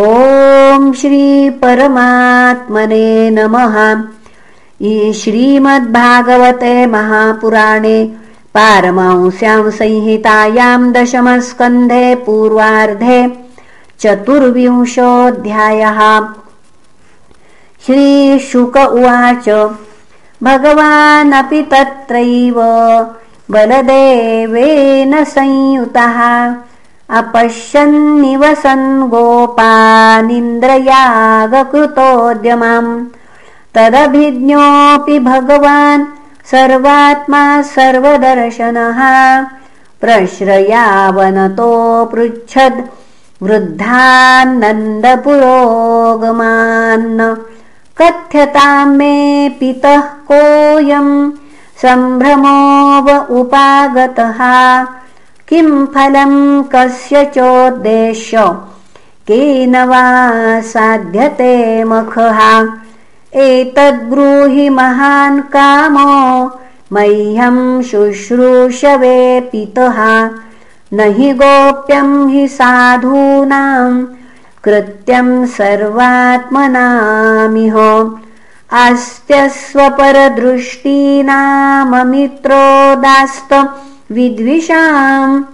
ॐ श्रीपरमात्मने नमः। श्रीमद्भागवते महापुराणे पारमांस्यां संहितायां दशमस्कन्धे पूर्वार्धे चतुर्विंशोऽध्यायः। श्रीशुक उवाच भगवानपि तत्रैव बलदेवेन संयुतः अपश्यन्निवसन् गोपानिन्द्रयागकृतोद्यमम् तदभिज्ञोऽपि भगवान् सर्वात्मा सर्वदर्शनः। प्रश्रयावनतो पृच्छद् वृद्धानन्दपुरोगमान् कथ्यतां मे पितः कोऽयम् सम्भ्रमोव उपागतः किं फलं कस्य चोद्देश्य केन वा साध्यते मखः? एतद्ब्रूहि महान् कामो मह्यं शुश्रूषवे पितः। न हि गोप्यं हि साधूनां कृत्यं सर्वात्मनामिह। अस्त्यस्वपरदृष्टीनाममित्रोदास्त विद्विषाम्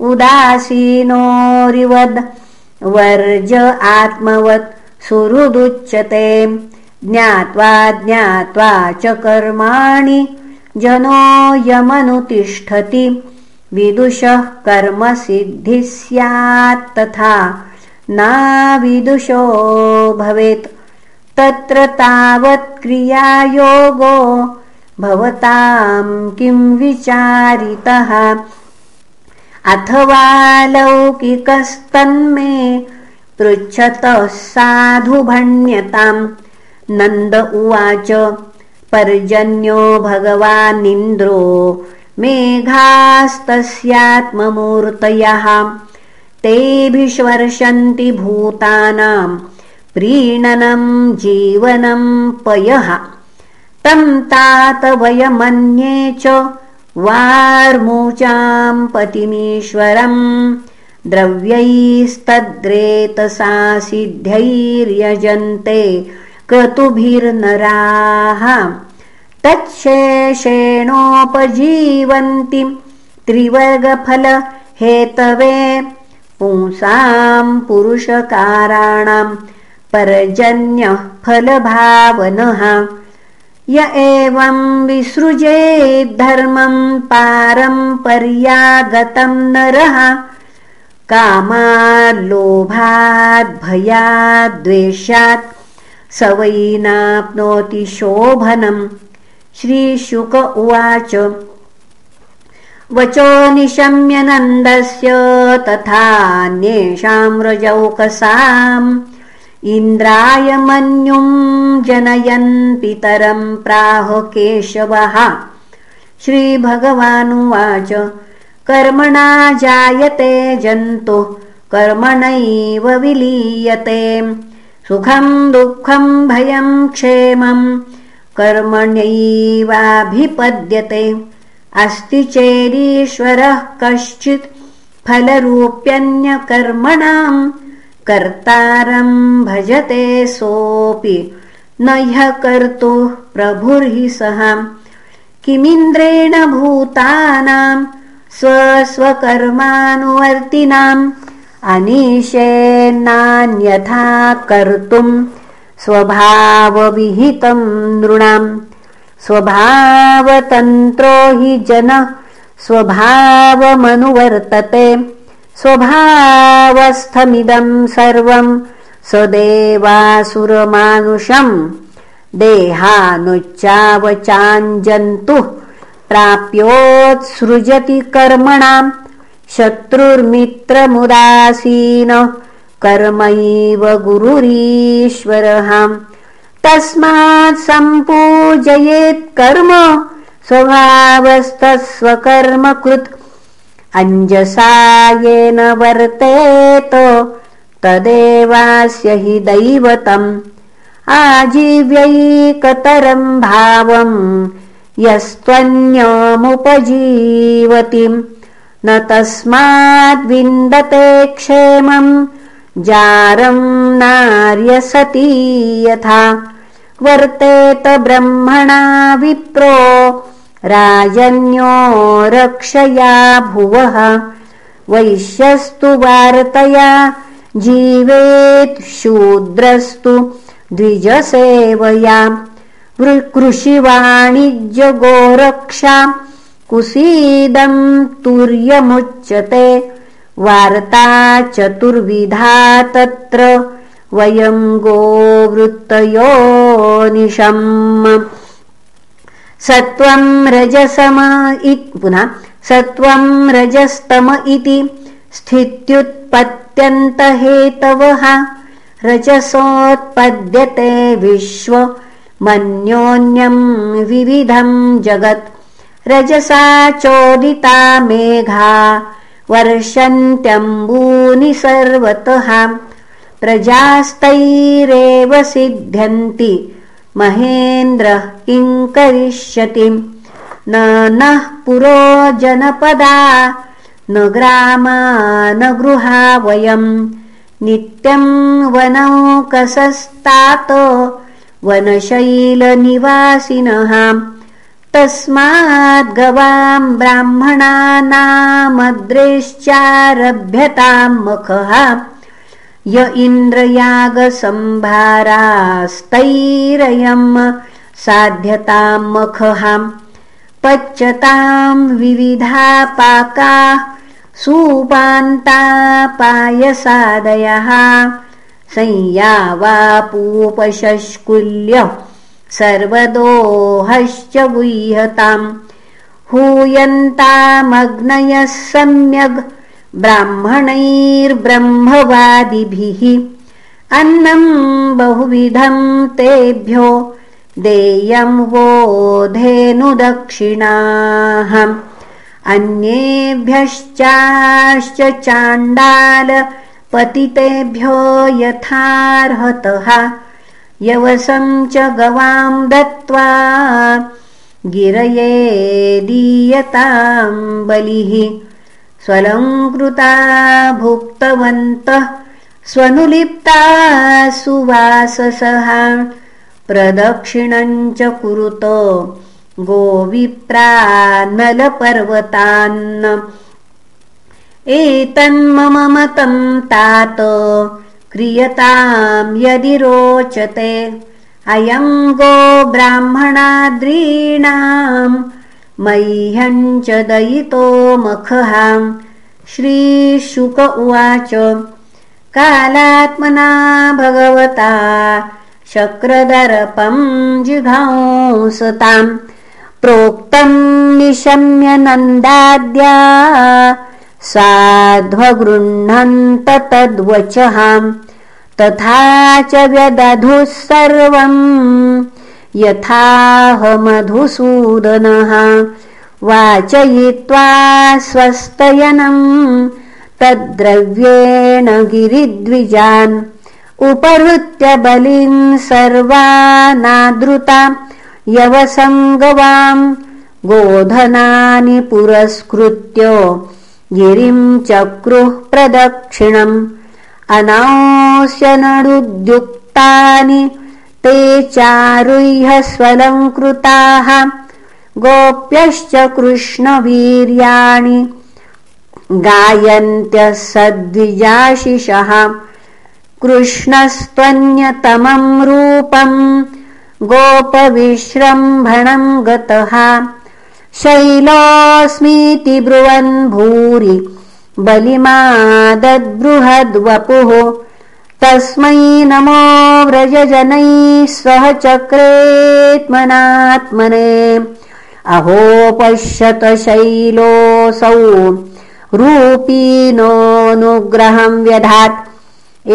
उदासीनोरिवद्। वर्ज आत्मवत् सुहृदुच्यते। ज्ञात्वा ज्ञात्वा च कर्माणि जनो यमनुतिष्ठति। विदुषः कर्मसिद्धिः स्यात् तथा नाविदुषो भवेत्। तत्र तावत् क्रियायोगो भवतां किं विचारितः? अथवा लौकिकस्तन्मे पृच्छतः साधु भण्यताम् नन्द उवाच पर्जन्यो भगवानिन्द्रो मेघास्तस्यात्ममूर्तयः। तेभिष्वर्षन्ति भूतानां प्रीणनं जीवनं पयः तं तात वयमन्ये च वार्मूचां पतिमीश्वरम् द्रव्यैस्तद्रेतसा सिद्ध्यैर्यजन्ते क्रतुभिर्नराः। तच्छेषेणोपजीवन्ति त्रिवर्गफलहेतवे पुंसां पुरुषकाराणां पर्जन्यः फलभावनः य एवं विसृजेद्धर्मं पारम्पर्यागतं नरः। कामाल्लोभाद्भयाद्वेषात् स वै नाप्नोति शोभनम् श्रीशुक उवाच। वचो निशम्यनन्दस्य तथान्येषां रजौकसाम् इन्द्राय मन्युं जनयन् पितरं प्राह केशवः। श्रीभगवानुवाच कर्मणा जायते जन्तुः कर्मणैव विलीयते। सुखं दुःखं भयं क्षेमं कर्मण्यैवाभिपद्यते। अस्ति चेदीश्वरः कश्चित् फलरूप्यन्यकर्मणां कर्तारं भजते सोऽपि। न ह्यः कर्तुः प्रभुर्हि सः। किमिन्द्रेण भूतानां स्वस्वकर्मानुवर्तिनाम् अनीशेन्नान्यथा कर्तुं स्वभावविहितं नृणाम्। स्वभावतन्त्रो हि जनः स्वभावमनुवर्तते स्वभावस्थमिदं सर्वं सदेवासुरमानुषम् देहानुच्चावचाञ्जन्तुः प्राप्योत्सृजति कर्मणाम् शत्रुर्मित्रमुदासीन कर्मैव गुरुरीश्वरः। तस्मात् सम्पूजयेत् कर्म स्वभावस्तस्वकर्मकृत् अञ्जसा येन वर्तेत तदेवास्य हि दैवतम् आजीव्यैकतरं भावं यस्त्वन्यमुपजीवति न तस्माद्विन्दते क्षेमं जारं नार्यसती यथा वर्तेत ब्रह्मणा विप्रो राजन्यो रक्षया भुवः। वैश्यस्तु वार्तया जीवेत् शूद्रस्तु द्विजसेवया। कृषिवाणिज्यगोरक्षा कुसीदं तुर्यमुच्यते। वार्ता चतुर्विधा तत्र। वयं गोवृत्तयोनिशम् सत्वं रजसम पुनः सत्वं रजस्तम इति स्थित्युत्पत्त्यन्तहेतवः रजसोत्पद्यते विश्व मन्योन्यं विविधं जगत्। रजसा चोदिता मेघा वर्षन्त्यम्बूनि सर्वतः। प्रजास्तैरेव सिद्ध्यन्ति महेन्द्रः किं करिष्यति? न पुरो जनपदा न ग्रामा न गृहा वयम् नित्यं वनौकसस्तात वनशैलनिवासिनः। तस्माद् गवां ब्राह्मणानामद्रेश्चारभ्यतां मखः य इन्द्रयागसम्भारास्तैरयं साध्यतां मखः पच्यतां विविधा पाका सुपान्तापायसादयः संयावापूपशष्कुल्य सर्वदोहश्च गुह्यताम् हूयन्तामग्नयः सम्यग् ब्राह्मणैर्ब्रह्मवादिभिः। अन्नं बहुविधं तेभ्यो देयं वो धेनुदक्षिणाः। अन्येभ्यश्चाश्च चाण्डालपतितेभ्यो यथार्हतः। यवसं च गवां दत्त्वा गिरये दीयतां बलिः स्वलङ्कृता भुक्तवन्तः स्वनुलिप्ता सुवाससः प्रदक्षिणञ्च कुरुत गोविप्रानलपर्वतान् एतन्मम मतं तात क्रियतां यदि रोचते अयं गो ब्राह्मणाद्रीणां मह्यञ्च दयितो मखः श्रीशुक उवाच कालात्मना भगवता शक्रदर्पं जिघांसताम् प्रोक्तं निशम्य नन्दाद्या साध्वगृह्णन्त तद्वचः। तथा च व्यदधुः सर्वम् यथाहमधुसूदनः वाचयित्वा स्वस्तयनम् तद्द्रव्येण गिरिद्विजान् उपहृत्य बलिं सर्वानादृता यवसङ्गवाम् गोधनानि पुरस्कृत्य गिरिं चक्रुः प्रदक्षिणम् अनास्यनरुद्युक्तानि ते चारुह्य स्वलङ्कृताः गोप्यश्च कृष्णवीर्याणि गायन्त्यः सद्विजाशिषः कृष्णस्त्वन्यतमं रूपम् गोपविश्रम्भणं गतः। शैलोऽस्मीति ब्रुवन् भूरि बलिमादद्बृहद्वपुः तस्मै नमो व्रजजनैः स्वः चक्रेत्मनात्मने। अहो पश्यत शैलोऽसौ रूपीनोऽनुग्रहं व्यधात्।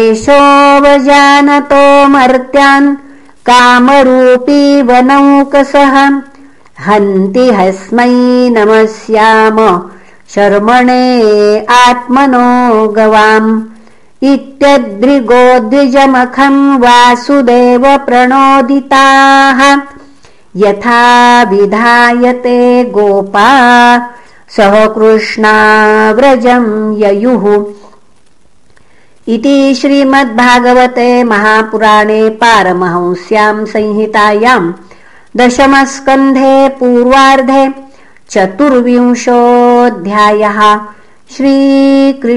एषोऽवजानतो मर्त्यान् कामरूपी वनौकसः। हन्ति हस्मै नमस्याम शर्मणे आत्मनो गवाम् इत्यद्रिगोद्विजमखम् वासुदेव प्रणोदिताः। यथा विधायते गोपा सह कृष्णाव्रजम् ययुः। इति श्रीमद्भागवते महापुराणे पारमहंस्यां संहितायां दशमस्कन्धे पूर्वार्धे चतुर्विंशोऽध्यायः श्रीकृष्णार्पणमस्तु